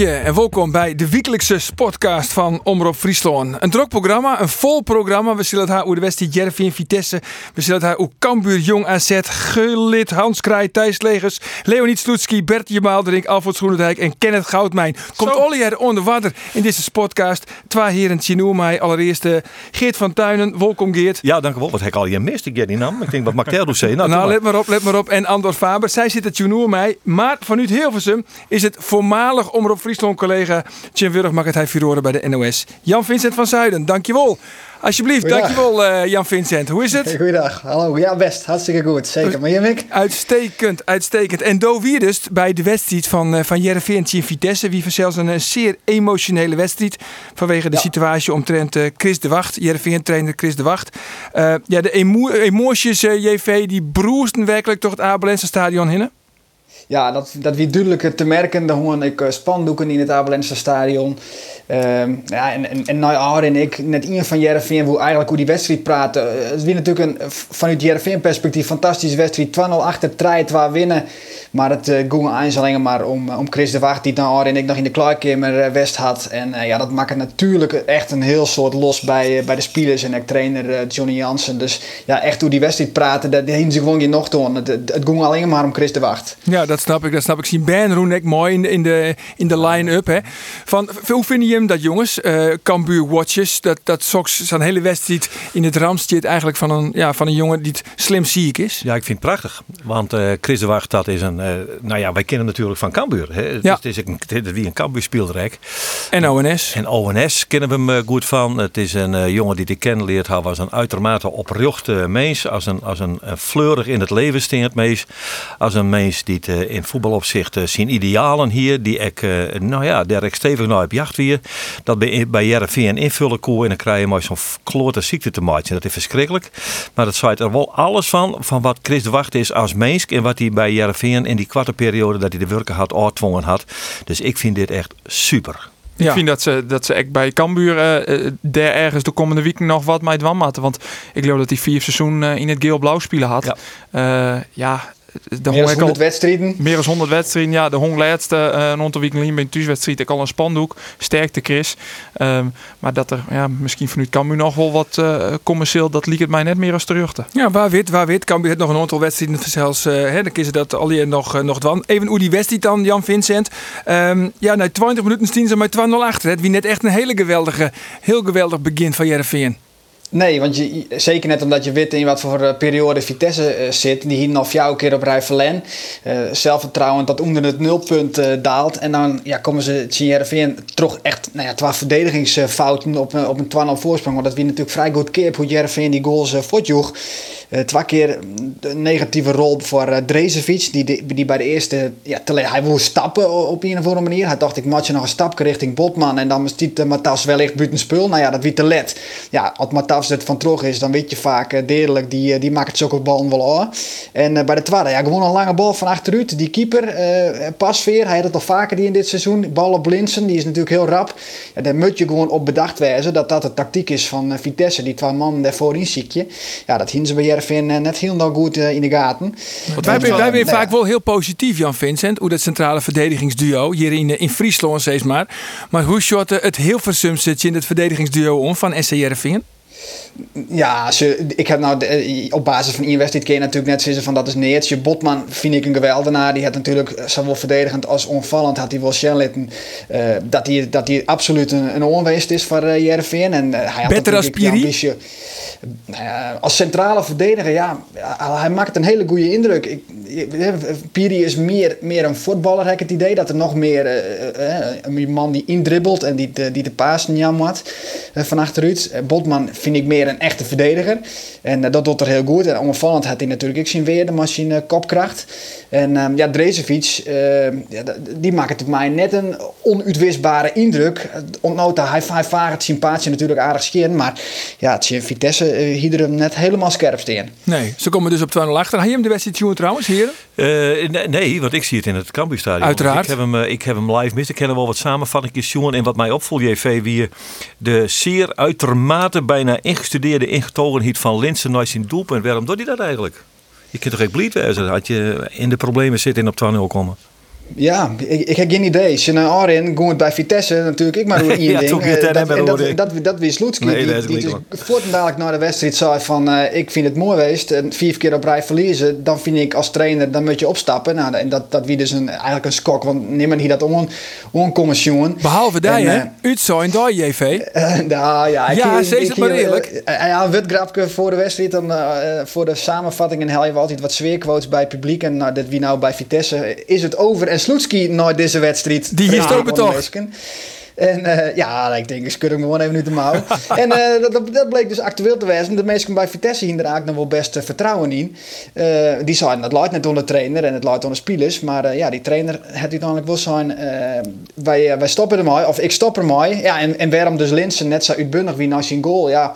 En welkom bij de wekelijkse podcast van Omroep Friesland. Een druk programma, een vol programma. We zullen het haar over de wedstrijd Jervin Vitesse. We zullen het haar over Cambuur Jong AZ, Gullit, Hans Kraai, Thijs Legers, Leonid Sloetski, Bert Jemaalderink, Alfred Schoenendijk en Kenneth Goudmijn. Komt alle hier onder water in deze podcast. Twee heren zien mij. Allereerst Geert van Tuinen. Welkom Geert. Ja, dank u wel. Wat heb ik al je mist? Ik die naam. Ik denk, wat maakt zeggen? Nou, Nou, let maar op, let maar op. En Andor Faber, zij zit het mij. Maar vanuit Hilversum is het voormalig Omroep Friesland collega Jim Wurg mag het hij furoren bij de NOS. Jan Vincent van Zuiden, dankjewel. Alsjeblieft, dankjewel eh Jan Vincent. Hoe is het? Goeiedag, hallo. Ja, best. Hartstikke goed. Zeker. Maar je, Mick? Uitstekend, uitstekend. En Do dus bij de wedstrijd van, eh, van Jereveen tegen Vitesse. Wie zelfs een eh, zeer emotionele wedstrijd. Vanwege de Ja. situatie omtrent eh, Chris de Wacht. Jereveen trainer Chris de Wacht. Eh, ja, de emo emoties, eh, JV, die broesten werkelijk toch het Abelense stadion hinnen. Ja, dat, dat wie duidelijk te merken. Dan hoor ik eh, spandoeken in het Abelense stadion. Ehm, ja, en, en, en nou en ik, net iemand van Jereveen, hoe eigenlijk hoe die wedstrijd praten. Eh, Het wie natuurlijk een, vanuit Jereveen perspectief fantastische wedstrijd. 2-0 achter, 3-2 winnen. Maar het uh, ging eens alleen maar om, om Chris de Wacht, die dan en ik nog in de klaarkamer eh, west had. En eh, ja, dat maakt het natuurlijk echt een heel soort los bij, eh, bij de spelers en de trainer eh, Johnny Jansen. Dus ja, echt hoe die wedstrijd praten, dat heen ze gewoon je nog. Het, het, het ging alleen maar om Chris de Wacht. Ja, dat snap ik. Dat snap ik. Zien Ben Roenek mooi in de, in de, in de line-up. Hè. Van, hoe vind je hem dat, jongens? Eh Cambuur Watches. Dat, dat Sox zijn hele wedstrijd in het ramstje eigenlijk van een, ja, van een jongen die het slim ziek is. Ja, ik vind het prachtig. Want eh, Chris de Wacht, dat is een... eh, nou ja, wij kennen natuurlijk van Cambuur. Hè. Ja. is- Het is een, wie een Cambuur speelrijk. En ONS. En ONS kennen we hem goed van. Het is een jongen die ik kennen leert had. Was een uitermate oprechte mens. Als een, als een, een fleurig in het leven steert mens. Als een mens die het, in voetbalopzicht eh, zijn idealen hier. Die ik, eh, nou ja, daar ik stevig naar op jacht weer. Dat bij, bij Jereveen invullen koe. En dan krijg je maar zo'n klote ziekte te maken. Dat is verschrikkelijk. Maar dat zwaait er wel alles van. Van wat Chris de Wacht is als mens. En wat hij bij Jereveen in die kwarte periode dat hij de werken had, uitdwongen had. Dus ik vind dit echt super. Ja. Ik vind dat ze, dat ze echt bij Cambuur eh, eh, daar ergens de komende week nog wat mee dwan matten. Want ik geloof dat hij vier seizoen eh, in het geel-blauw spelen had. Ja. Ja, ja de Meer dan hong ik al 100 wedstrijden. meer dan 100 wedstrijden. Ja, de hong laatste uh, een aantal weken bij een thuiswedstrijd. Ik al een spandoek. Sterkte Chris. Ehm, maar dat er ja, misschien vanuit Cambuur nog wel wat eh, commercieel, dat liep het mij net meer als terugte. Ja, waar wit, waar wit. Cambuur heeft nog een aantal wedstrijden zelfs. eh hè, dan kiezen dat al die nog, eh, nog dwan. Even hoe die wedstrijd dan, Jan Vincent. Ehm, ja, na 20 minuten staan ze met 2-0 achter. Het wie net echt een hele geweldige, heel geweldig begin van Jereveen. Nee, want je, zeker net omdat je weet in wat voor eh, periode Vitesse eh, zit. Die hier nog jouw keer op rij verlen. Eh, zelfvertrouwen dat onder het nulpunt eh, daalt. En dan ja, komen ze Heerenveen toch echt nou ja, twee verdedigingsfouten op, een- op een 2-0 voorsprong. Want dat wie natuurlijk vrij goed keer hoe Heerenveen die goals uh, voortjoeg. Eh, twee keer een negatieve rol voor uh, Drezevic. Die, die, bij de eerste... Ja, hij wil stappen op een of andere manier. Hij dacht ik maak je nog een stapje richting Botman. En dan stiet uh, Matas wellicht buiten spul. Nou ja, dat wie te let. Ja, als Matas het van terug is, dan weet je vaak uh, degelijk. Die, uh, die maakt het zulke bal wel aan. En uh, bij de tweede, ja, gewoon een lange bal van achteruit. Die keeper, uh, Pasveer, hij had het al vaker die in dit seizoen. Bal op Blinsen, die is natuurlijk heel rap. Ja, daar moet je gewoon op bedacht wijzen dat dat de tactiek is van uh, Vitesse. Die twee man daarvoor in ziekje. Ja, dat hielden ze bij Jervin uh, net heel nog goed uh, in de gaten. Want wij zijn wij vaak wel heel positief, Jan Vincent, hoe dat centrale verdedigingsduo hier in, in Friesland steeds maar. Maar hoe short het heel versumst in het verdedigingsduo om van SC Jereveen? Ja, ze, ik heb nou de, op basis van wedstrijd kun je natuurlijk net zeggen van dat is neertje. Botman vind ik een geweldenaar. Die had natuurlijk zowel verdedigend als onvallend had hij wel Shellitten uh, dat hij dat absoluut een, een onweest is voor uh, Jervin en uh, hij had beter als Piri. Nou als centrale verdediger, ja, hij maakt een hele goede indruk. Ik, Piri is meer, meer een voetballer, heb ik het idee. Dat er nog meer een man die indribbelt en die de, die de paas niet had van achteruit. Botman vind ik meer een echte verdediger. En dat doet er heel goed. En onvallend had hij natuurlijk ook zien weer de machine kopkracht. En um, ja, Drezevic, uh, ja, die maakt het mij net een onuitwisbare indruk. Ontnota, hij, hij vaart het sympathie natuurlijk aardig scheren. Maar ja, het Vitesse uh, hielden hem net helemaal scherp staan. Nee, ze komen dus op 2-0 achter. Had je hem de wedstrijd zien trouwens, heren? Uh, nee, want ik zie het in het Cambuurstadion. Uiteraard. Ik heb hem, ik heb hem live mis. Ik ken er wel wat samenvattingen jongen. En wat mij opvoelt, JV, wie de zeer uitermate bijna ingestudeerde ingetogenheid van Linsen naar zijn doelpunt. Waarom doet hij dat eigenlijk? Je kunt toch echt blied wezen had je in de problemen zit in op 2-0 komen. Ja, ik, ik heb geen idee. Als je naar Arin gaat bij Vitesse natuurlijk ik maar doe één ja, ding. Uh, dat, dat, dat, dat, dat weer Sloetski. Nee, die, dus voortdurend naar de wedstrijd zei van uh, ik vind het mooi geweest. En vier keer op rij verliezen. Dan vind ik als trainer, dan moet je opstappen. Nou, en dat, dat wie dus een, eigenlijk een skok. Want niemand hier dat on, onkomen jongen. Behalve daar, hè? Uit zo en daar, JV. Ja, ik, ja, zeg het maar eerlijk. ja, een witgrapje voor de wedstrijd. Dan, voor de samenvatting en hel je altijd wat sfeerquotes bij het publiek. En nou, dit wie nou bij Vitesse. Is het over en Sloetski nooit deze wedstrijd. Die hier stoppen toch? En uh, ja, ik denk, ik skud hem gewoon even nu de mouw. en uh, dat, dat, bleek dus actueel te wezen. De meesten bij Vitesse hier eigenlijk nog wel best uh, vertrouwen in. die zeiden, dat luidt net onder de trainer en het luidt onder de spelers. Maar ja, die trainer het uiteindelijk wel zijn, wij, wij stoppen ermee, of ik stop ermee. Ja, en, en waarom dus Linsen net zo uitbundig wie naar zijn goal. Ja,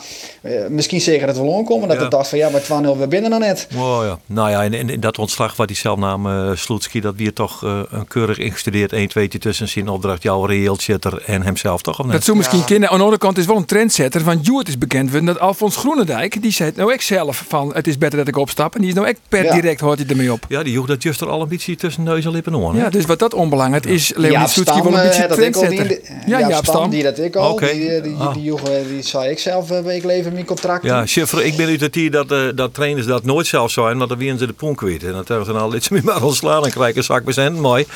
misschien zeggen dat we onkomen. Dat ja. het dacht van, ja, maar 2-0, we binnen dan net. Oh, ja. Nou ja, in, in, dat ontslag wat die zelf naam uh, Sloetski, dat weer toch een keurig ingestudeerd 1 2 tussen zijn opdracht, jouw reëeltje en hemzelf toch? Of Dat zou misschien ja. kennen. Aan de andere kant is wel een trendsetter. Van Joert is bekend dat Alfons Groenendijk, die zei nou ik zelf van het is beter dat ik opstap. En die is nou echt per ja. direct hoort hij ermee op. Ja, die joeg dat juist er al een beetje tussen neus en lippen om. Ja, dus wat dat onbelangrijk is, Leonie Soetski wel een beetje trendsetter. De, ja, ja, Stam, die dat ik al. Okay. Die, die, die, die, die, die zei ik zelf uh, week leven mijn contract. Ja, chef, ik ben uit het hier dat, uh, dat trainers dat nooit zelf zijn, maar dan winnen ze de ponk weten. En dat hebben ze dan al iets meer maar ontslaan en krijgen een zak bezend, mooi.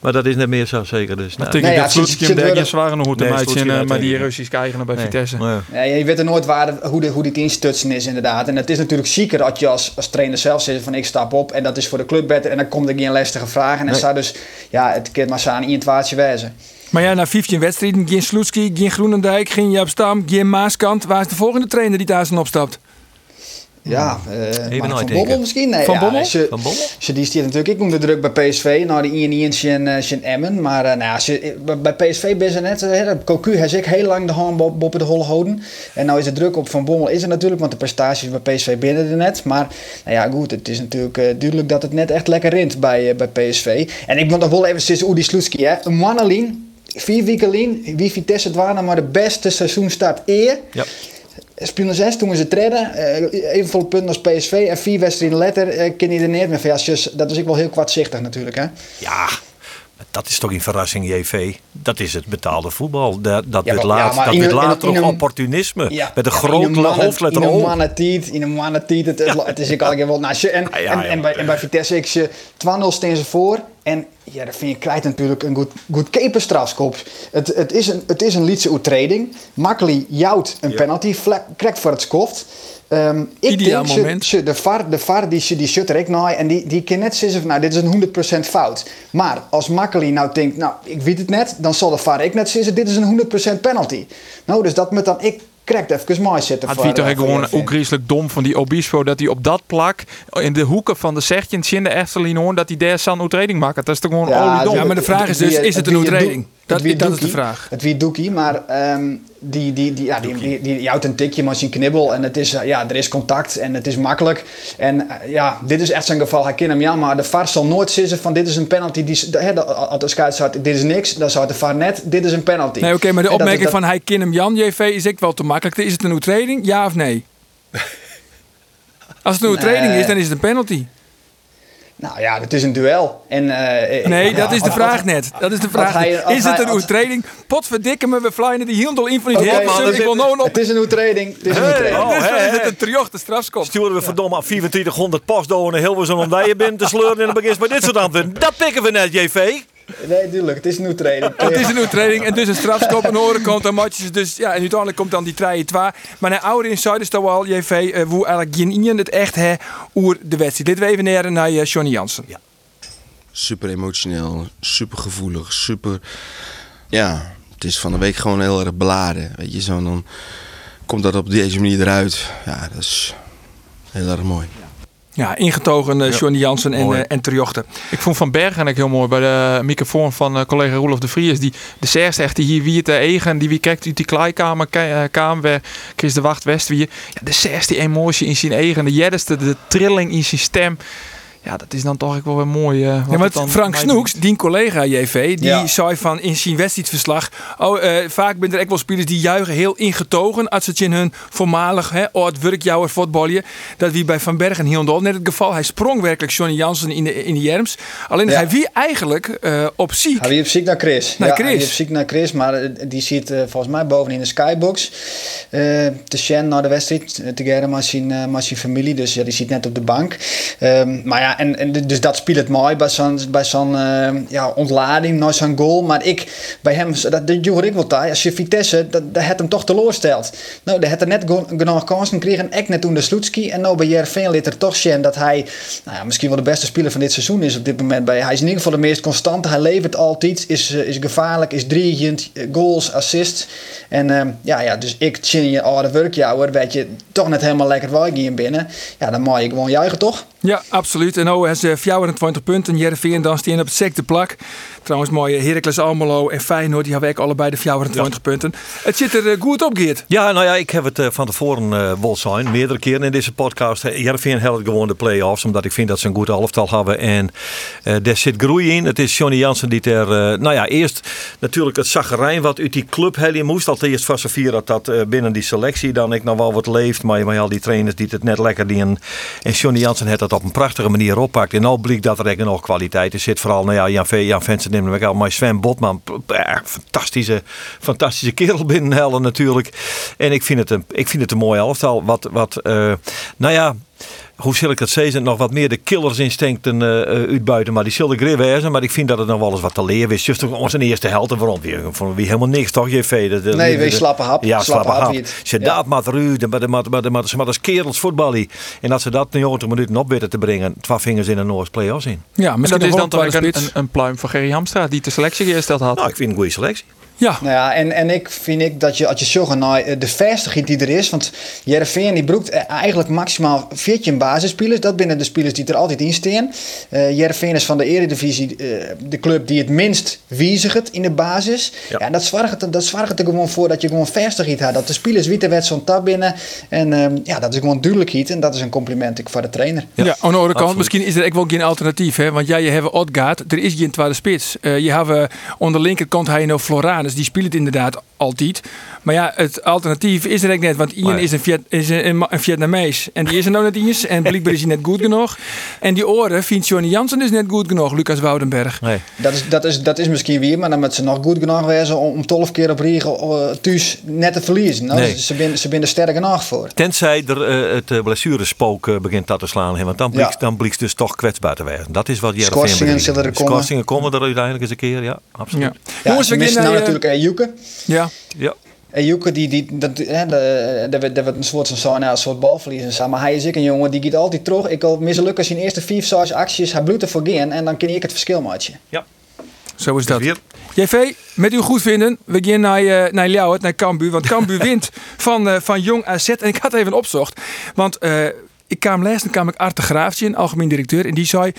Maar dat is net meer zo zeker. Dus, nou. Ik denk dat Soetski hem daar zware nog te maken maar die Russisch eigen bij Vitesse. Ja, je weet er nooit waar, hoe, de, hoe dit instutsen is inderdaad. En het is natuurlijk zieker dat je als, als trainer zelf zegt van ik stap op en dat is voor de club beter. En dan komt er geen lastige vragen. En dan zou dus, ja, het keert maar aan in het waardje wijzen. Maar ja, na 15 wedstrijden, geen Sloetski, geen Groenendijk, geen Jaap Stam, geen Maaskant. Waar is de volgende trainer die daar zijn opstapt? Ja, uh, Van Bommel misschien? Nee, van ja, Bommel? Ze, van Bommel? Ze, die stiert natuurlijk ik onder druk bij PSV. Nou, die 1 1 in Emmen. Maar uh, nou, ze, bij PSV ben ze net... Uh, Cocu heeft ik heel lang de hand boven de holle houden. En nou is de druk op Van Bommel is er natuurlijk. Want de prestaties bij PSV binnen er net. Maar nou ja, goed. Het is natuurlijk uh, duidelijk dat het net echt lekker rint bij, bij PSV. En ik moet nog wel even sinds Udi Sloetski. Hè. Een Mannelien, vier weken wie Vitesse het waren maar de beste seizoenstart eer. Ja. Speelde zes, toen ze treden. Evenveel punten als PSV. En vier wedstrijden later uh, ken je er niet meer van. Ja, dat is ik wel heel kwartzichtig natuurlijk. Hè? Ja, dat is toch een verrassing, JV. Dat is het betaalde voetbal. Dat, dat ja, laat, ja, dat wordt later nog opportunisme. Ja, met een grote hoofdletter In een mannetiet. In een mannetiet. Het, het, is ik al wel... Nou, en, en, en, bij, en bij Vitesse, ik ze 2-0 steen ze voor. En ja, dat vind je kwijt natuurlijk een goed, goed keeperstrafskop. Het, het, is een, het is een Lietse oetreding. Makkelijk jouwt een penalty, krijgt voor het skoft. Um, ik Ideaal denk, moment. Ze, de VAR, de VAR die, die shut er ik naar en die, die kan net zeggen van nou dit is een 100% fout. Maar als Makkeli nou denkt, nou ik weet het net, dan zal de VAR ik net zeggen dit is een 100% penalty. Nou, dus dat moet dan ik krijgt even mooi zitten. Het toch gewoon ook griezelig dom van die Obispo dat hij op dat plak in de hoeken van de Sertjens in de Efteling hoor dat hij daar zo'n uitreding maakt. Dat is toch gewoon ja, dom. Ja, maar de vraag is dus, is het een uitreding? Dat, dat is de vraag. Het wie doekie, maar um, die, die, die, ja, die, die, die, die houdt een tikje maar zijn knibbel en het is, uh, ja, er is contact en het is makkelijk. En uh, ja, dit is echt zijn geval. Hij kent hem ja, maar de VAR zal nooit zeggen van dit is een penalty. Die, de, als de scheidsrechter dit is niks, dan zou de VAR net, dit is een penalty. Nee, oké, okay, maar de opmerking dat, van hij kent hem Jan, JV, is ik wel te makkelijk. Is het een overtreding, ja of nee? Als het een overtreding is, dan is het een penalty. Nou ja, het is een duel. En, uh, nee, dat is de vraag net. Dat is de vraag. is het een overtreding? Potverdikke me, we flyen die hield in van die okay, man, ik wil nou op. Het is een overtreding. Het is een overtreding. Oh, dus is het een triochte strafskop. Sturen we verdomme 2400 postdonen en Hilversum om daar je bent te sleuren en dan begint bij dit soort antwoorden. Dat pikken we net, JV. Nee, duidelijk. Het is een training. het is een training en dus een strafskop en oren komt dan matjes. Dus ja, en uiteindelijk komt dan die 3 2 Maar naar oude insiders toch wel, JV, uh, hoe eigenlijk geen het echt hè, oer de wedstrijd. Dit we even naar, naar uh, Johnny Jansen. Ja. Super emotioneel, super gevoelig, super. Ja, het is van de week gewoon heel erg beladen. Weet je, zo dan komt dat op deze manier eruit. Ja, dat is heel erg mooi. Ja, ingetogen uh, Johnny Jansen en, uh, en Terjochten. Ik vond Van Bergen ook heel mooi bij de microfoon van uh, collega Roelof de Vries. Die de zerste echt die hier wie het eigen, die wie kijkt uit die kleikamer, kamer waar Chris de Wacht West wie. Ja, de zerste emotie in zijn eigen, de jedeste, de trilling in zijn stem ja, dat is dan toch ook wel weer mooi. Uh, ja, maar Frank Snoeks, die collega JV, die zei van in zijn wedstrijdverslag. Oh, uh, vaak ben er ook wel spelers die juichen heel ingetogen als het in hun voormalig hè, oud werkjouwer voetbalje. Dat wie bij Van Bergen heel net het geval. Hij sprong werkelijk Johnny Jansen in de, in de Jerms. Alleen hij wie eigenlijk uh, op ziek. Hij wie op ziek naar Chris. Naar ja, Chris. Hij op ziek naar Chris, maar die ziet volgens mij bovenin de skybox. te Shen naar de wedstrijd. Met zijn, met zijn familie. Dus ja, die zit net op de bank. Um, maar ja, en, en dus dat speelt het mooi bij zo'n uh, ja, ontlading naar zo'n goal. Maar ik, bij hem, dat, dat ik wel daar. Als je Vitesse, dat, dat het hem toch teleurstelt. Nou, dat had er net genoeg kansen gekregen. Ik net toen de Sloetski. En nou bij Jervin liet er toch zien dat hij nou ja, misschien wel de beste speler van dit seizoen is op dit moment. Bij, hij is in ieder geval de meest constante. Hij levert altijd. Is, is gevaarlijk. Is driegend. Goals, assists. En uh, ja, ja, dus ik zie je oude werkjouwer. Weet je, toch net helemaal lekker in binnen. Ja, dan mag je gewoon juichen toch? Ja, absoluut. En nou is 24 punten. Jereveen dan staan op het secte plak. Trouwens, mooie Heracles Almelo en Feyenoord. Die hebben alle bij de 24 ja. punten. Het zit er goed op, Geert. Ja, nou ja, ik heb het van tevoren uh, wel zijn. Meerdere keren in deze podcast. Jereveen helpt gewoon de play-offs. Omdat ik vind dat ze een goed elftal hebben. En uh, daar zit groei in. Het is Johnny Jansen die er... nou ja, eerst natuurlijk het zaggerijn wat uit die club helemaal moest. Al eerst van vier dat dat binnen die selectie dan ik nog wel wat leeft. Maar, maar al die trainers die het net lekker die En, en Johnny Jansen heeft dat op een prachtige manier oppakt. En al dat er nog kwaliteit is. Zit vooral, nou ja, Jan, v, Jan Vensen nemen we al. Maar Sven Botman, fantastische, fantastische kerel binnen natuurlijk. En ik vind het een, ik vind het een mooi elftal. Wat, wat uh, nou ja hoe zal ik het zeggen, nog wat meer de killersinstincten uh, uitbuiten. Maar die zullen grif wezen. Maar ik vind dat het nog wel eens wat te leren is. Juist onze eerste helft en waarom weer, voor wie helemaal niks toch, je de, Nee, we slappe hap. Ja, slappe, hap. Ze dat maar eruit, maar, maar, maar, maar, maar als kerels voetballen. En dat ze dat 90 minuten op weten te brengen, twee vingers in een Noors play-offs in. Ja, misschien dat is dan toch een, een, een, pluim voor Gerry Hamstra, die de selectie gesteld had. Nou, ik vind een goede selectie. Ja. Nou ja, en, en ik vind ik dat je, als je zorgt naar eh, de vestiging die er is, want Jereveen die broekt eh, eigenlijk maximaal 14 basisspelers. Dat binnen de spelers die er altijd in staan. Uh, Jereveen is van de Eredivisie uh, de club die het minst wijzigt in de basis. Ja, ja dat zorgt, dat zorgt er gewoon voor dat je gewoon vestiging hebt. Dat de spelers weten werd zo'n tab binnen. En uh, ja, dat is gewoon duidelijkheid en dat is een compliment voor de trainer. Ja, ja aan de andere kant, misschien is er ook wel geen alternatief. Hè? Want jij, je hebt Odgaard, er is geen tweede spits. je hebt onder de linkerkant hij nou Floraan die speelt het inderdaad altijd. Maar ja, het alternatief is er net. Want Ian is, een, Viet, is een, een Vietnamees. En die is er nou net eens. En blijkbaar is hij net goed genoeg. En die oren vindt Johnny Jansen dus net goed genoeg. Lucas Woudenberg. Nee. Dat, is, dat, is, dat is misschien weer. Maar dan moet ze nog goed genoeg wezen om 12 keer op Riegel uh, thuis net te verliezen. Nou, nee. Ze binnen ze binnen sterk genoeg voor. Tenzij er uh, het uh, blessurespook uh, begint dat te slaan. Want dan blijkt, ja. dan blijkt dus toch kwetsbaar te wezen. Dat is wat Jerry Schorsingen zullen er komen. Schorsingen komen er uiteindelijk eens een keer. Ja, absoluut. Ja. Ja, Jongens, we missen nou natuurlijk Ejuke. Ja. Ja. Ejuke, die, die, dat, hè, dat wordt een soort van zo, nou, een soort balverliezen. Maar hij is ik een jongen die gaat altijd terug. Ik al mislukken zijn eerste vijf, zes acties. Hij bloedt ervoor gaan en dan kan ik het verschil maken. Ja. Zo is dat. JV, met uw goedvinden, we gaan naar, uh, naar Ljouwert, naar Cambuur. Want Cambuur wint van, uh, van Jong AZ. En ik had even opzocht. Want uh, ik kwam lezen, kwam ik Arte Graafje, algemeen directeur. En die zei...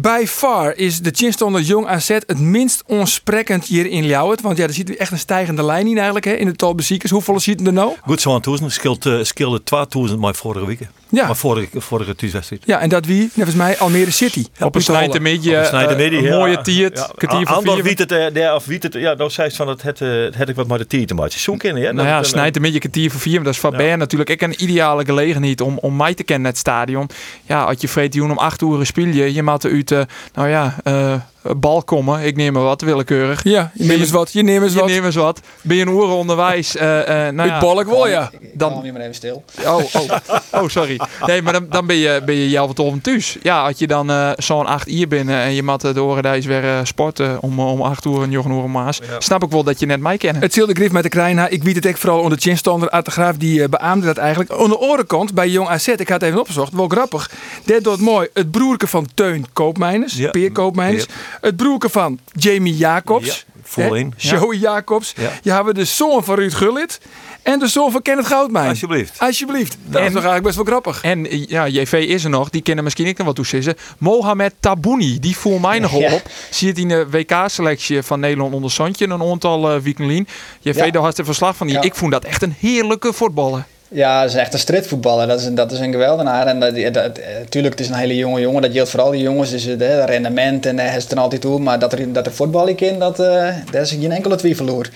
By far is de Chinstonder Jong AZ het minst onsprekend hier in Ljouwert. Want ja, er zit echt een stijgende lijn in eigenlijk hè, in het tal beziekers. Hoeveel zitten er nou? Goed zo'n. Scheelt, uh, scheelde 2000 maar vorige week. Ja. Maar vorige, vorige thuiswedstrijd. Ja, en dat wie? Volgens mij Almere City. Ja, op een snijde. Een uh, mooie tiert. Ja, kwartier van vier. Wie het, uh, of wie het, ja, nou zei van het, het, het, het ik wat maar de tier te maken. Zo kennen, ja. Nou ja, snijdt een beetje kwartier van vier. Maar dat is van ja. natuurlijk ik een ideale gelegenheid om, om mij te kennen het stadion. Ja, als je vreet om acht uur speel je, je maakt uit, nou ja, uh, bal komen. Ik neem maar wat, willekeurig. Ja, je neemt eens wat. Je neemt eens wat. Je neemt eens wat. Ben je een oer onderwijs? Uh, uh, nou ja. balk wel, ja. Dan kom je maar even stil. Oh, oh, oh, sorry. Nee, maar dan, dan ben je, ben je jou wat thuis. Ja, als je dan uh, zo'n acht uur binnen en je mat de oren weer uh, sporten om, om acht uur en jochen uur maas. Ja. Snap ik wel dat je net mij kent. Het zilde grif met de Krijna. Ik weet het echt vooral onder chinstander uit de graaf die uh, beaamde dat eigenlijk. Aan de orenkant bij Jong AZ, ik had het even opgezocht, wel grappig. Dit doet mooi. Het broerke van Teun Koopmijners, ja. Peer Koopmijners. Ja. Het broerke van Jamie Jacobs. Ja, voorin. Joey Jacobs. Ja. Je hebben de zoon van Ruud Gullit. En de zoon van Kenneth Goudmijn. Alsjeblieft. Alsjeblieft. Dat is toch eigenlijk best wel grappig. En eh, ja, JV is er nog. Die kennen misschien ik nog wat toe zeggen. Mohamed Tabouni. Die voelt mij nogal Ja. op. Zie het in de WK-selectie van Nederland onder Zandje. Een aantal uh, weekenden. JV, Ja. daar had je verslag van. Die. Ja. Ik vond dat echt een heerlijke voetballer. Ja, dat is echt een strijdvoetballer. Dat is, een- dat is een geweldenaar. En dat, dat, dat- eh, het is een hele jonge jongen. Dat geldt voor al die jongens. Dus het eh, rendement en hij is het er altijd toe. Maar dat er, dat er voetbal in kan, dat, eh daar is geen enkele twijfel over.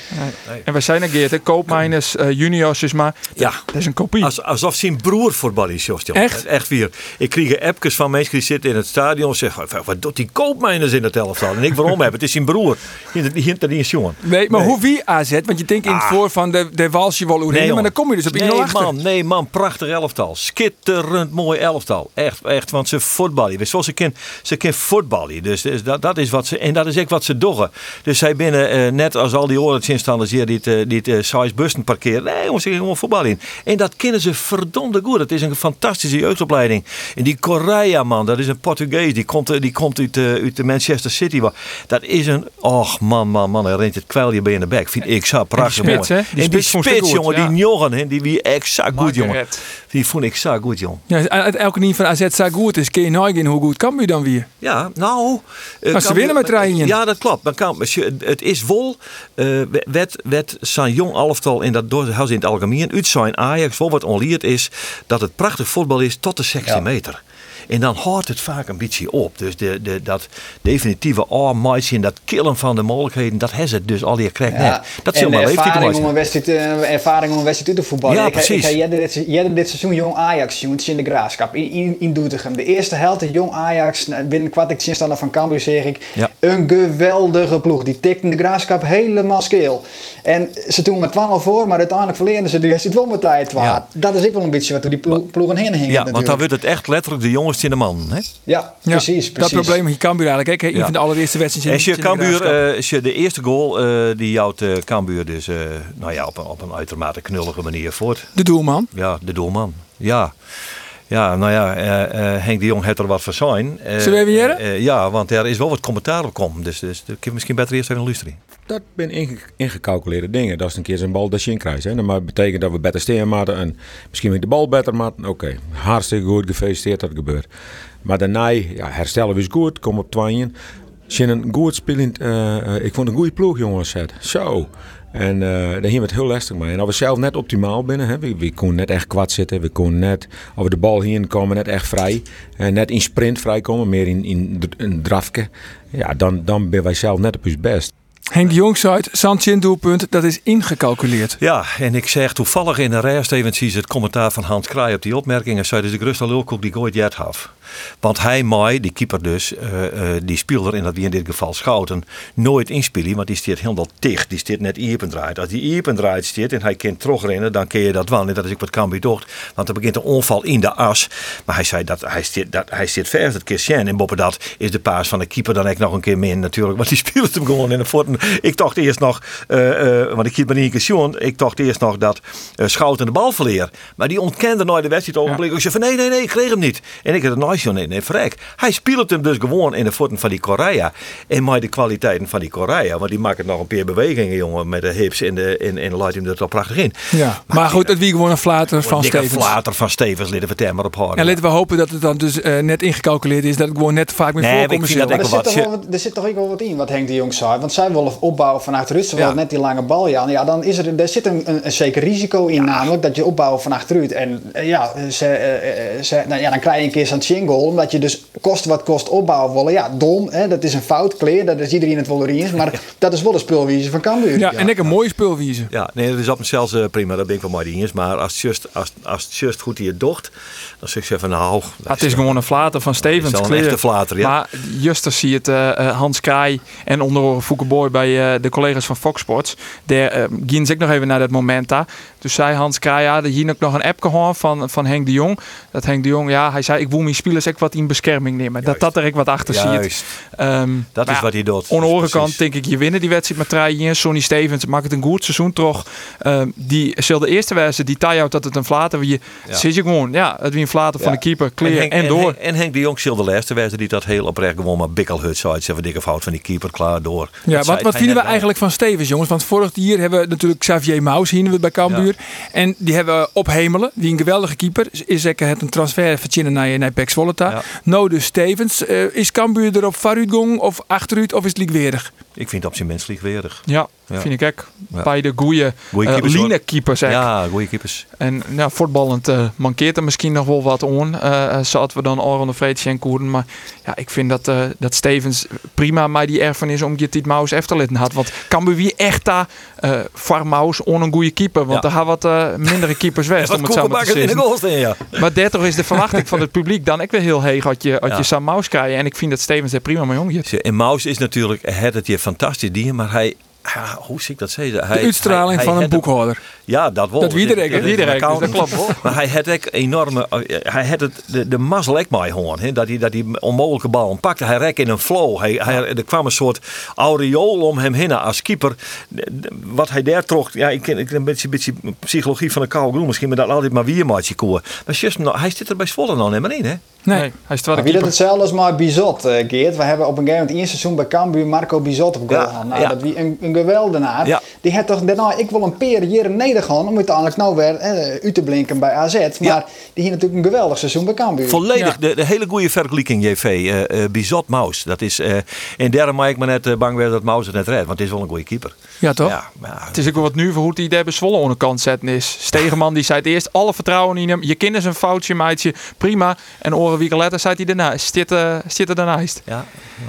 En we zijn er Geert. Koopmijners, eh, juniors is maar. Ja. Dat is een kopie. Als, alsof zijn broer voetbal is. Echt? Echt weer. Ik kreeg appjes van mensen die zitten in het stadion en zeggen: "Wat- wat doet die koopmijners in het elftal? En ik waarom heb het is zijn broer. Hinter die is jongen. Nee, maar hoe wie AZ? Want je denkt in het Ah. voor van de, de walsje wel maar dan kom je dus op 1-0 nee. Man, nee man, prachtig elftal. Skitterend mooi elftal. Echt, echt, want ze voetballen. Zoals ze kan, ze kan voetballen. Dus, dus dat, dat is wat ze, en dat is ook wat ze doen. Dus zij binnen, eh, net als al die oorlogsinstanders hier, die het, eh, die het eh, size bussen parkeren. Nee jongens, ze gaan gewoon voetballen in. En dat kennen ze verdomde goed. Het is een fantastische jeugdopleiding. En die Correa man, dat is een Portugees. Die komt, die komt uit, uit de Manchester City. Dat is een, och man, man, man. Hij rent het kwijlje bij in de bek. Vind ik zo prachtig spits, mooi. hè? Die en die spits spits, jongen, ja. die jongen, die wie exact goed, jongen. Die vond ik zo goed, jong. Ja, uit elke niet van AZ zo goed is, kun je nooit in hoe goed kan je dan weer? Ja, nou... Maar ze winnen met rijden. Ja, dat klopt. Maar kan, als je- het is wel... eh werd, werd zijn jong elftal in dat doorhuis in het algemeen... uit zijn Ajax wel wat onleerd is... dat het prachtig voetbal is tot de 16 Ja. meter. En dan houdt het vaak een beetje op. Dus de, de, dat definitieve armmaatje en dat killen van de mogelijkheden... dat has het dus al die krijgt net. Dat zal maar leeftijd ervaring om een wedstrijd, eh, ervaring om een wedstrijd te voetballen. Ja, ik, precies. Ik heb dit, seizoen jong Ajax, jongens, in de graafschap, in, in, in Doetinchem. De eerste helft, jong Ajax, binnen kwart ik zinstander van Cambuur zeg ik. Ja. Een geweldige ploeg. Die tikte de graafschap helemaal skeel. En ze toen met 12 voor, maar uiteindelijk verleerden ze de wedstrijd wel met tijd. Ja. Dat is ook wel een beetje wat door die ploeg, ploegen heen hingen. Ja, want dan wordt het echt letterlijk de jongens in de man. Hè? Ja, Ja, precies, precies. Dat probleem met Cambuur eigenlijk. Hè? Een Ja. van de allereerste wedstrijden. Je, in de Cambuur, eh, je de eerste goal eh, die jouwt eh Cambuur dus eh, nou ja, op, een, op een uitermate knullige manier voort. de doelman. Ja, de doelman. Ja. Ja, nou ja, eh, eh, Henk de Jong heeft er wat voor zijn. Eh, Zullen we even jaren? ja, want er is wel wat commentaar op komen. Dus, dus ik heb misschien beter eerst even luisteren. Dat zijn inge ingecalculeerde dingen. Dat is een keer zijn bal dat je in krijgt. Hè. Dat betekent dat we beter steen maken en misschien met de bal beter maken. Oké, hartstikke goed, gefeliciteerd dat het gebeurt. Maar daarna, ja, herstellen we is goed, kom op twijnen. Zijn een goed spelend, ik vond een goede ploeg jongens. Zo. En eh daar hier het heel lastig mee. En als we zelf net optimaal binnen, hè, we, we konden net echt kwad zitten. We konden net, als we de bal hierin komen, net echt vrij. En net in sprint vrijkomen, meer in, in d- een drafje. Ja, dan, dan ben wij zelf net op ons best. Henk Jong zei het, Santje doelpunt, dat is ingecalculeerd. Ja, en ik zeg toevallig in de rest even zie je het commentaar van Hans Kraai op die opmerkingen. Zei dus de lulkoek die gooit jet had. Want hij, Mai, die keeper dus, eh, eh, die speelde in dat wie in dit geval Schouten, nooit inspelen. Want die staat helemaal dicht. Die staat net iepen draait. Als die iepen draait staat en hij kan terugrennen, dan kun je dat wel. En dat is ook wat Cambuur docht. Want er begint een onval in de as. Maar hij zei dat hij staat, dat, hij staat vers het. En boven dat is de paas van de keeper dan ook nog een keer min natuurlijk. Want die speelt hem gewoon in de voeten. Ik dacht eerst nog, eh, want ik keep me niet gezien. Ik dacht eerst nog dat eh, Schouten de bal verleer. Maar die ontkende nooit de wedstrijd ogenblik. Ik zei van nee, nee, nee, ik kreeg hem niet. En ik had het nooit Nee, nee, vrek. Hij speelt hem dus gewoon in de voeten van die Korea. En maar de kwaliteiten van die Korea. Want die maken nog een paar bewegingen, jongen. Met de hips en de, en, en laat hem er toch prachtig in. Ja. Maar goed, het wie gewoon een flater van Stevens. flater van Stevens, litten we het er maar op houden. En laten we hopen dat het dan dus eh, net ingecalculeerd is. Dat het gewoon net vaak meer Nee, ik ik er wat, er zit toch ook wel wat in wat Henk de Jong zei. Want zij willen opbouwen van achteruit. Ze Ja. willen net die lange bal. Ja, ja dan is er, er zit een, een, een zeker risico in. Namelijk dat je opbouwen van achteruit. En eh, ja, ze, eh, ze, nou, ja, dan krijg je een keer Omdat je dus kost wat kost opbouwen willen. Ja, dom. Hè, dat is een fout. Kleer. Dat is iedereen het wel erin is. Maar dat is wel de spulwijze van Cambuur. Ja, en ik een mooie speelwijze. Ja, nee, dat is op mezelf eh, prima. Dat ben ik wel maar eens. Maar als het just, als, als het just goed hier docht, dan zeg ik van nou... het is gewoon een flater van Stevens. is wel een flater, ja. Maar Juster zie het eh, eh, Hans Kraai en onder andere Fouke Boy bij eh, de collega's van Fox Sports. Daar uh, ze ook nog even naar dat moment daar. Dus zei Hans Kraai, ja, er hier ook nog een app gehoord van, van Henk de Jong. Dat Henk de Jong, ja, hij zei ik wil mijn spelers ook wat in bescherming nemen. Dat dat er ook wat achter ziet. Juist, Ehm, dat is ja, wat hij doet. aan de andere Precies. kant denk ik, je winnen die wedstrijd met Trajan. Sonny Stevens maakt het een goed seizoen toch. Ehm, die zal de eerste wedstrijd, die tie dat het een flater wie Ja. zit je gewoon, ja, het wie een flater van Ja. de keeper, clear en, Henk, en, door. En Henk de Jong zal de laatste wijze die dat heel oprecht gewoon maar bikkelhut zou uit zeggen dikke fout van die keeper klaar door. Ja, Dat zei wat, wat vinden we eigenlijk van Stevens, jongens? Want vorig jaar hebben we natuurlijk Xavier Maus hier bij Cambuur. En die hebben ophemelen, die een geweldige keeper. Is zeker het een transfer van naar, naar Pek Zwolle. Ja. Nou dus Stevens. Eh, is Cambuur er op vooruitgang of achteruit of is het likwerig? Ik vind het op zijn menselijk weerig. Ja, Ja. vind ik ook. Ja. Beide goede uh, keepers, hoor. keepers. Ja, goede keepers. En ja, voetballend eh, mankeert er misschien nog wel wat aan. eh zaten we dan al onder Vreedje en Koeren. Maar ja, ik vind dat, eh, dat Stevens prima maar die erfenis om je dit Maus Efterlitten had. Want kan wie echt daar uh, Farmaus on een goede keeper? Want Ja. er gaan wat eh, mindere keepers weg. Om het maar te de zeggen. staan, ja. Maar daardoor is de verwachting van het publiek dan ook weer heel heeg als je, als Ja. je Sam Maus krijgt. En ik vind dat Stevens er prima mee omgaat. En Maus is natuurlijk, had het hier fantastisch dier, maar hij, ja, hoe zie ik dat zeggen? De Hij, uitstraling hij- hij van een boekhouder. Ja, dat wel. Dat er er dus dat klopt wel. Maar hij had ook enorme, hij had het, de, de mazzel ook mij dat hij dat die onmogelijke bal pakte. Hij rek in een flow. Hij, hij, er kwam een soort aureool om hem heen als keeper. Wat hij daar trok, ja, ik ken, ik ken een beetje, beetje psychologie van de koude groen misschien, maar dat altijd maar weer maatje koer. Maar just, nou, hij zit er bij Zwolle nou helemaal in, hè? Nee. hij is wie dat hetzelfde als maar Bizot, eh, Geert. We hebben op een gegeven moment één seizoen bij Cambuur Marco Bizot op goal Ja, gehad. Nou, ja. dat wie een, een geweldenaar. Ja. Die had toch daarna, ik wil een peer hier neder gaan om uiteindelijk nou weer eh, uit te blinken bij AZ. Maar Ja. die hier natuurlijk een geweldig seizoen bij Cambuur. Volledig, de, de hele goede vergelijking, JV. eh eh Bizot Maus. Dat is, eh en daarom maak ik me net bang werd dat Maus het net redt, want het is wel een goede keeper. Ja, toch? Ja, maar Het is ook wel wat nu voor hoe hij daar bij Zwolle aan de kant zetten is. Stegeman die zei het eerst alle vertrouwen in hem. Je kind is een foutje, maatje. Prima. En oren weken later zei hij daarna. Zit, uh, zit er daarnaast. Ja,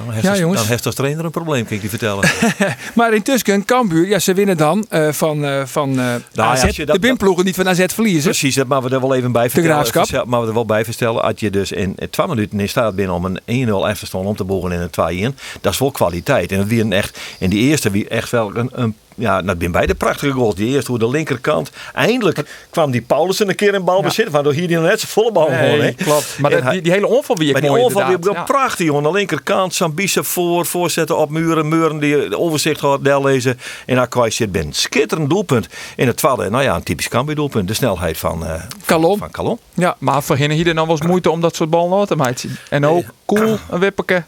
dan heeft, Ja, als, jongens. dan heeft als trainer een probleem, kan ik die vertellen. Maar intussen, Cambuur, ja, ze winnen dan eh, van, eh, van eh, Nou AZ. als je dat- de binploegen niet van AZ verliezen. Precies, dat maar we er wel even bij vertellen. Graafschap. Verstel- Maar we er wel bij vertellen. Als je dus in 12 minuten in staat bent om een 1-0 even te staan om te bogen in een 2-1. Dat is wel kwaliteit. En dat wie een echt, in die eerste wie echt wel een, een ja, dat zijn beide prachtige goals. Die eerste hoe de linkerkant. Eindelijk kwam die Paulussen een keer in balbezit. Waardoor hier die net zijn volle bal gewoon. hè. klopt. Maar dat- die, die hele onval wie ik Maar die mooi onval wel Ja. prachtig, jongen. Aan de linkerkant, Sambisa voor, voorzetten op muren, muren die de overzicht gaat lezen. En kwijt zit binnen. Schitterend doelpunt. In het tweede, nou ja, een typisch Cambuur doelpunt. De snelheid van, eh Kalom. van Calon. Ja, maar voor hen hier dan wel eens moeite om dat soort ballen te maken. En ook cool, een wippeke.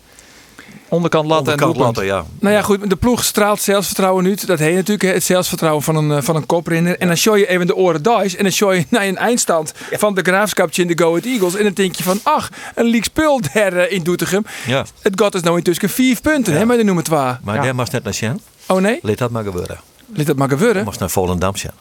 Onderkant laten en Onderkant laten, ja. Nou ja, goed, de ploeg straalt zelfvertrouwen uit. Dat heet natuurlijk het zelfvertrouwen van een, eh, van een koprenner. En dan show je even de oren dice. En dan show je naar een eindstand van de graafschapje in de Go Ahead Eagles. En dan denk je van, ach, een leak spul daar eh, in Doetinchem. Ja. Het gaat dus nou intussen vier punten, hè, met de nummer 2. Maar Ja. daar mag net naar Sjen. Oh nee, Laat dat maar gebeuren. laat dat maar gebeuren. Je mag naar Volendam Sjen.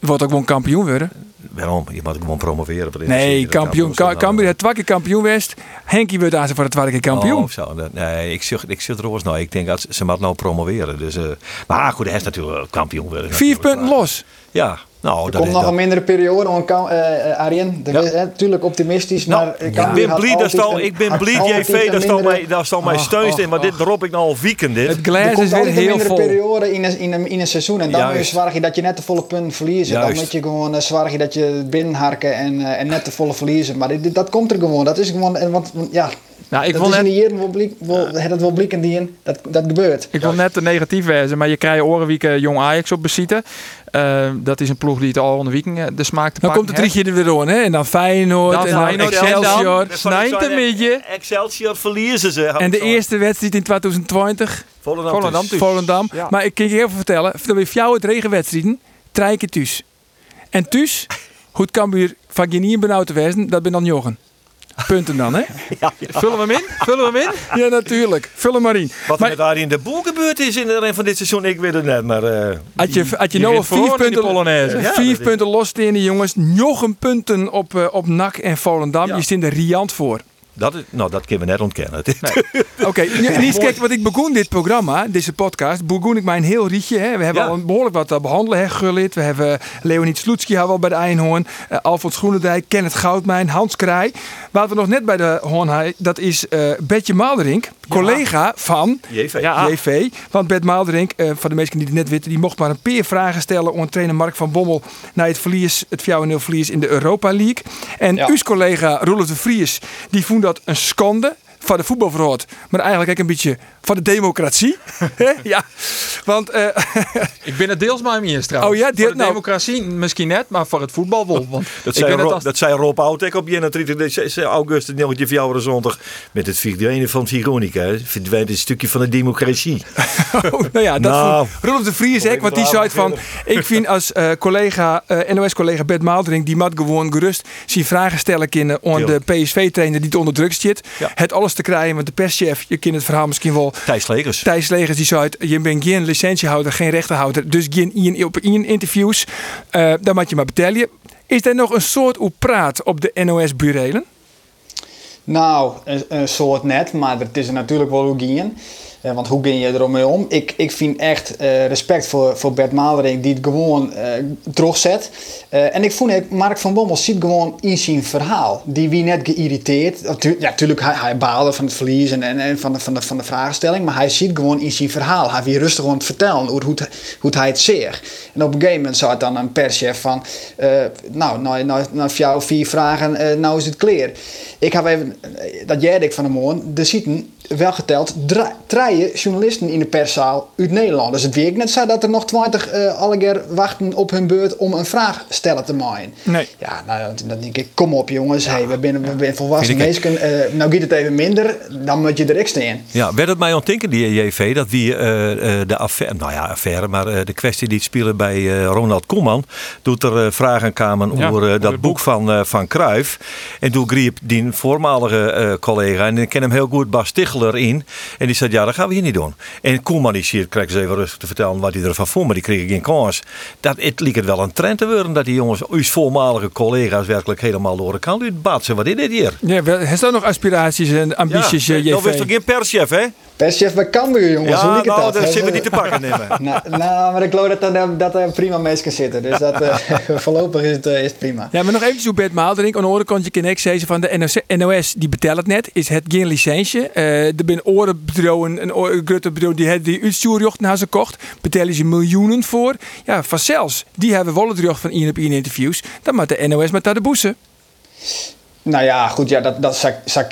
Wordt ook gewoon kampioen worden. Waarom? Je moet gewoon promoveren. Nee, kampioen. Dat Ka- kan wel. Cambuur heeft twee keer kampioen West. Henkie wordt aan ze voor het tweede keer kampioen. Oh, zo. Nee, ik zit, ik zit er ook nou. Ik denk dat ze moet nou promoveren. Dus, eh, maar goed, hij is natuurlijk kampioen worden. Vier punten los. Ja, nou, Er dat komt nog dat. een mindere periode om Cam- eh, eh, Arjen. Ja. natuurlijk optimistisch, Nou, maar ik ben blij dat ik ben blij JV dat stal mindere- mij, dat stal mij Och, steunst in, maar och, dit drop ik nou al weekend dit. Het Er glas komt is weer altijd een heel mindere vol. periode in een, in, een, in een seizoen. En dan moet je dat je net de volle punten verliezen. Dan moet je gewoon eh, zorgen dat je binnenharken en, eh, en net de volle verliezen. Maar dit- dat komt er gewoon. Dat is gewoon, want ja, Nou, ik dat wil is net, in blik, wel, het het wel blikken die in, dat, dat gebeurt. ik wil net te negatief wezen, maar je krijgt orenwieken jong Ajax op bezitten. Eh, dat is een ploeg die het al onder weekend eh, de smaak te Dan pakken komt het drie keer er weer aan, hè? En dan Feyenoord, Dan en dan Feyenoord, en Excelsior. Snijdt een beetje. Excelsior verliezen ze. En de eerste wedstrijd in 2020, Volendam, Volendam dus. Volendam. Ja. Maar ik kan je even vertellen, dat we jou het regenwedstrijden, drie keer thuis. En thuis, hoe het Cambuur van geen benauwd te wezen, dat ben dan Jochen. Punten dan, hè? Vullen we hem in? Vullen we hem in? Ja, natuurlijk. Vul hem maar in. Wat er met daar in de boel gebeurd is in de van dit seizoen, ik weet het net. Maar eh, had je, had je Je nou al vier punten, Polonaise. Ja, vier punten los jongens, nog een punten op, eh, op NAC en Volendam. Ja. Je stond er riant voor. Dat, is, nou, dat kunnen we net ontkennen. Oké, nu- en eens kijken wat ik begon dit programma, deze podcast, begon ik mijn heel rietje. Hè. We hebben Ja. al een behoorlijk wat te behandelen, hè, Gullit. We hebben Leonid Sloetski hadden we al bij de Eindhoorn. Uh, Alfons Groenendijk, Kenneth Goudmijn, Hans Kraai. Wat we nog net bij de Hoorn dat is eh Betje Maalderink, collega van JV. Ja. JV. Want Bert Maalderink, eh van de mensen die het net weten, die mocht maar een paar vragen stellen aan trainer Mark van Bommel naar het verlies, het 4-0 verlies in de Europa League. En Ja. uw collega Roelof de Vries, die vond dat een schande. Van de voetbalverhoord, maar eigenlijk ook een beetje van de democratie. Hè? ja, want eh, Ik ben het deels maar eens trouwens. Oh ja, Voor de nou. democratie misschien net, maar voor het voetbal wel. Want Dat ik zei, Rob, als- dat zei Rob Outek op 31 augustus 1904 zondag met het verdwijnen van Veronica. Verdwijnt een stukje van de democratie. Oh, nou ja, dat Nou. vond Rolf de Vries ook, want die zei het van... Ik vind als eh, collega, eh, NOS-collega Bert Maaldering... die moet gewoon gerust zien vragen stellen kunnen... aan de. PSV-trainer die het onder druk zit. Ja. Het alles te krijgen, want de perschef... je kent het verhaal misschien wel... Thijs Legers. Thijs Legers die zei het, je bent geen licentiehouder, geen rechterhouder... dus geen in, op in interviews. Eh dan moet je maar betalen. Is er nog een soort hoe praat op de NOS-burelen? Nou, een, een soort net, maar het is er natuurlijk wel hoe. Eh, want hoe ging je ermee om? Ik, ik vind echt eh, respect voor, voor Bert Maalderink die het gewoon eh terugzet. En ik vond ook, Mark van Bommel ziet gewoon in zijn verhaal. Die wie net geïrriteerd. Ja, natuurlijk, hij, hij baalde van het verlies en, en, van, de, van, de, van de vraagstelling. Maar hij ziet gewoon in zijn verhaal. Hij wie rustig gewoon het vertellen hoe, hoe, het- het hij het zegt. En op een gegeven moment zei dan een perschef van... nou, nou, nou, nou, jou vier vragen, nou is het clear. Ik heb even, dat jij ik van de morgen, er zitten wel geteld drie drie journalisten in de perszaal uit Nederland. Dus het werkt net zo dat er nog twintig eh alle keer wachten op hun beurt om een vraag stellen te maken. Nee. Ja, nou, dan- denk ik, kom op jongens, hey, we zijn we zijn volwassen mensen. eh, nou gaat het even minder, dan moet je er echt staan. Ja, werd het mij ontdenken, die JV, dat wie eh, eh, de affaire, nou ja, affaire, maar eh, de kwestie die het spelen bij eh, Ronald Koeman, doet er eh, vragen kwamen Ja, over eh, dat boek boek. van, eh, van Cruijff. En toen greep die voormalige eh, collega, en ik ken hem heel goed, Bas Ticheler, in. En die zei, ja, dat gaan we hier niet doen. En Koeman die hier, kreeg ze even rustig te vertellen wat hij ervan vond, maar die kreeg geen kans. Dat, het liep het wel een trend te worden dat die jongens, uw voormalige collega's, werkelijk helemaal door de kant uitbatsen. Wat is dit hier? Ja, heeft er nog aspiraties en ambities, ja, dat was JV? toch geen perschef, hè? Perschef bij Cambuur jongens, hoe Ja, het nou, dat? daar Hè? zitten we niet te pakken nemen. Nou, nou, maar ik geloof dat er, dat er prima mensen kunnen zitten. Dus dat, eh, voorlopig is het, eh, is het prima. Ja, maar nog eventjes hoe Bert Maalderink. Aan de andere kant, je kan zeggen van de NOS, NOS die betelt het net, is het geen licentie. Eh er zijn orenbedrouwen, een bedrijf die het die uitstuurjochten naar ze kocht. Betalen ze miljoenen voor. Ja, van zelfs, die hebben wel het recht van één op één interviews. Dan moet de NOS met daar de boezen. Nou ja, goed, ja, dat, dat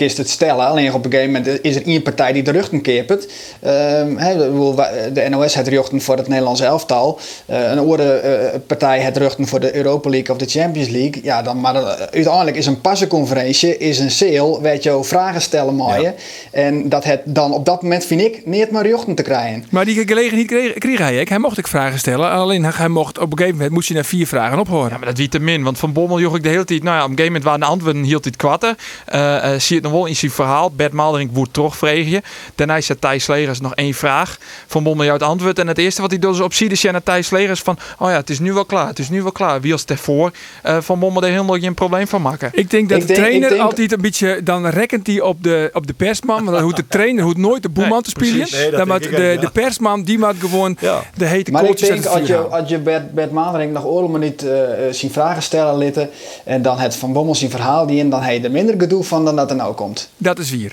eerst het stellen. Alleen op een gegeven moment is er één partij die de keert. Ehm, ik bedoel, wij- de NOS het rechten voor het Nederlands elftal. Eh, een andere eh, partij het rechten voor de Europa League of de Champions League. Ja, dan, maar eh, uiteindelijk is een passenconferentie, is een sale, weet je, vragen stellen maaien. En dat het dan op dat moment, vind ik, niet maar rechten te krijgen. Maar die gelegenheid kreeg, kreeg hij. Hij mocht ik vragen stellen. Alleen hij mocht op een gegeven moment moest je naar vier vragen ophoren. Ja, maar dat wie te min. Want Van Bommel joeg ik de hele tijd. Nou ja, op een gegeven moment waren de antwoorden hield dit kwatten. Eh eh, zie je het nog wel in zijn verhaal. Bert Maalderink wordt terugvregen je. Daarna zei Thijs Slegers nog één vraag. Van Bommel jou het antwoord. En het eerste wat hij doet is op Siedesje naar Thijs Slegers van... Oh ja, het is nu wel klaar. Het is nu wel klaar. Wie als ervoor? Eh, van Bommel er helemaal geen probleem van maken. Ik denk dat Ik de denk- trainer ik denk- altijd een beetje, dan rekent hij op de, op de persman. Want dan hoeft de trainer hoeft nooit de boeman Nee, te spelen. Nee, dan moet ik de, ja. de persman, die maakt gewoon Ja. de hete Maar ik kooltjes uit denk, als je, als je Bert, Bert Maandering nog oorlog niet eh eh, zien vragen stellen litten en dan het Van Bommel zijn verhaal die in, dan heb je er minder gedoe van dan dat er nou komt. Dat is wier.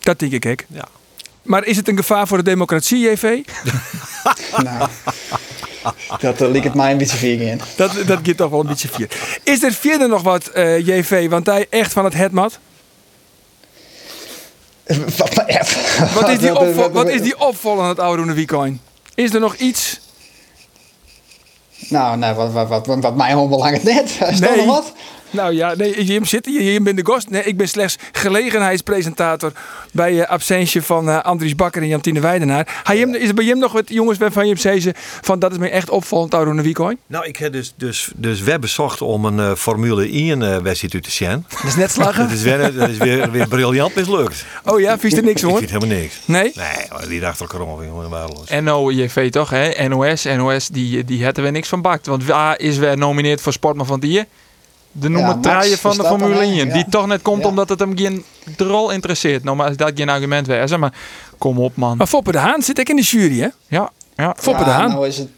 Dat denk ik, ik. Ja. Maar is het een gevaar voor de democratie, JV? nou, dat uh, liep het mij een beetje vier in. Dat, dat gaat toch wel een beetje vier. Is er verder nog wat, eh, JV? Want hij echt van het hetmat. Wat, is die, Wat- is die opval aan het oude weekend? Is er nog iets? Nou, nee, wat, wat, wat, wat mij helemaal belangrijk net. Is dat Nee. nog wat? Nou ja, nee, Jim zit hier. Jim ben de gast. Nee, ik ben slechts gelegenheidspresentator bij eh absentie van eh, Andries Bakker en Jantine Weidenaar. Hij Jim, is er bij Jim nog wat jongens je zei ze van dat is me echt opvallend oude weekend? Nou, ik heb dus, dus, dus web bezocht om een eh, Formule 1 eh, wedstrijd te zien. Dat is net slagen. Dat is weer, dat is weer, weer briljant mislukt. Oh ja, vies er niks Ik hoor. vind helemaal niks. Nee? Nee, die dacht elkaar om, jongen. NOJV toch, hè? NOS. NOS, die, die hadden we niks van bakt. Want waar is weer nomineerd voor Sportman van het Jaar? De noemer draaien van de Formule hè? 1. Ja. Die toch net komt Ja. omdat het hem geen rol interesseert. Nou, maar als dat geen argument zeg maar, kom op man. Maar Foppe de Haan zit ik in de jury, hè? Ja, ja. Foppe de Ja, Haan. nou is het...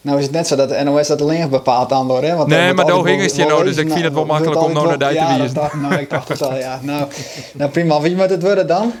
Nou is het net zo dat de NOS dat alleen bepaalt aan door, hè? Want Nee, maar daar hing het wel- je wel nou, dus ik vind het wel wordt makkelijk om nou naar wel- die te ja, wijzen. dat dacht- Nou, ik dacht het al, ja. Nou, nou prima. Wie moet het worden dan?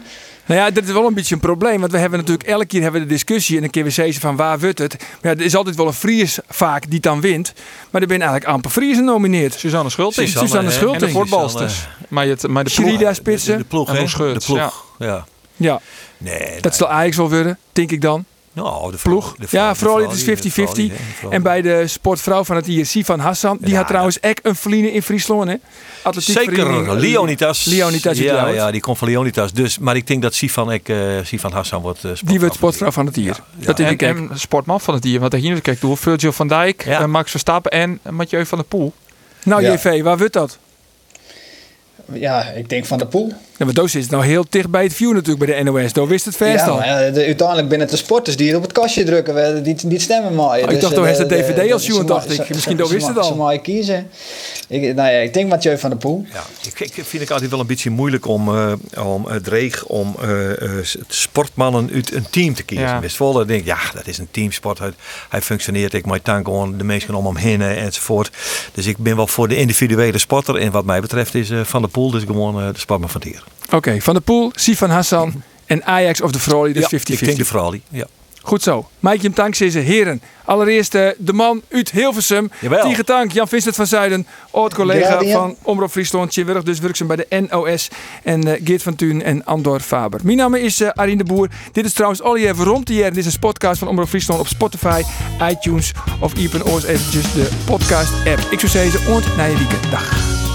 Nou ja, dat is wel een beetje een probleem. Want we hebben natuurlijk elke keer hebben we de discussie. En dan kunnen we zeggen van waar wordt het? Maar ja, er is altijd wel een Fries vaak die het dan wint. Maar er zijn eigenlijk amper Friesen nomineerd. Suzanne Schulting. Suzanne hè? Schulting. En de voetbalsters. Suzanne, Maar, het, maar de ploeg, Sherida De, spitsen. de ploeg, hè? De ploeg, ja. Ja, Nee, dat zal Ajax wel worden, denk ik dan. Nou, de Ploeg. de Ja, vooral het is die- de 50-50. vrouw die- hè, de vrouw En bij de sportvrouw van het hier, Sivan Hassan, die Ja, had trouwens ook een verliezen in Friesland, hè? Atletiekvereniging, Zeker, Leonidas. Leonidas ja, ja, die komt van Leonidas. Dus, maar ik denk dat Sifan, ik, eh Sifan Hassan wordt uh, Die wordt sportvrouw van het hier. Dat denk en, en sportman van het dier. Want hier kijk door Virgil van Dijk, Ja. eh, Max Verstappen en Mathieu van der Poel. Nou, Ja. JV, waar wordt dat? Ja, ik denk van de pool. Ja, maar Doos is nou heel dicht bij het view natuurlijk bij de NOS. Daar wist het verst Ja, al. maar ja, de, uiteindelijk binnen de sporters die het op het kastje drukken, die, die stemmen maar. ik dacht, toch is het DVD als jongen, dacht ik. Misschien dat wist het al. Ze mogen kiezen. Ik, nou ja, ik denk Mathieu van der Poel. Ja, ik, ik vind ik altijd wel een beetje moeilijk om, eh om het dreig om eh, eh, sportmannen uit een team te kiezen. Ja. Westvolle denk ik, ja, dat is een teamsport. Hij, hij functioneert, ik maak dan gewoon de mensen om hem heen eh, enzovoort. Dus ik ben wel voor de individuele sporter. En wat mij betreft is eh, Van der Poel dus gewoon eh, de sportman van het hier. Oké, Van der Poel, Sivan Hassan en Ajax of de Vrolie, dus 50-50. Ja, ik denk de. Ja. Goed zo. Mike Tank is heren. Allereerst eh, de man uit Hilversum. Jawel. Tegen Tank, Jan Vincent van Zuiden. Oud-collega van Omroep Friesland. Je werkt dus werkzaam bij de NOS. En eh, Geert van Tuin en Andor Faber. Mijn naam is eh Arine de Boer. Dit is trouwens al je rond hier. Dit is een podcast van Omroep Friesland op Spotify, iTunes of Iepen Oors eventjes de podcast app. Ik zou zeggen, ont naar je weekend. Dag.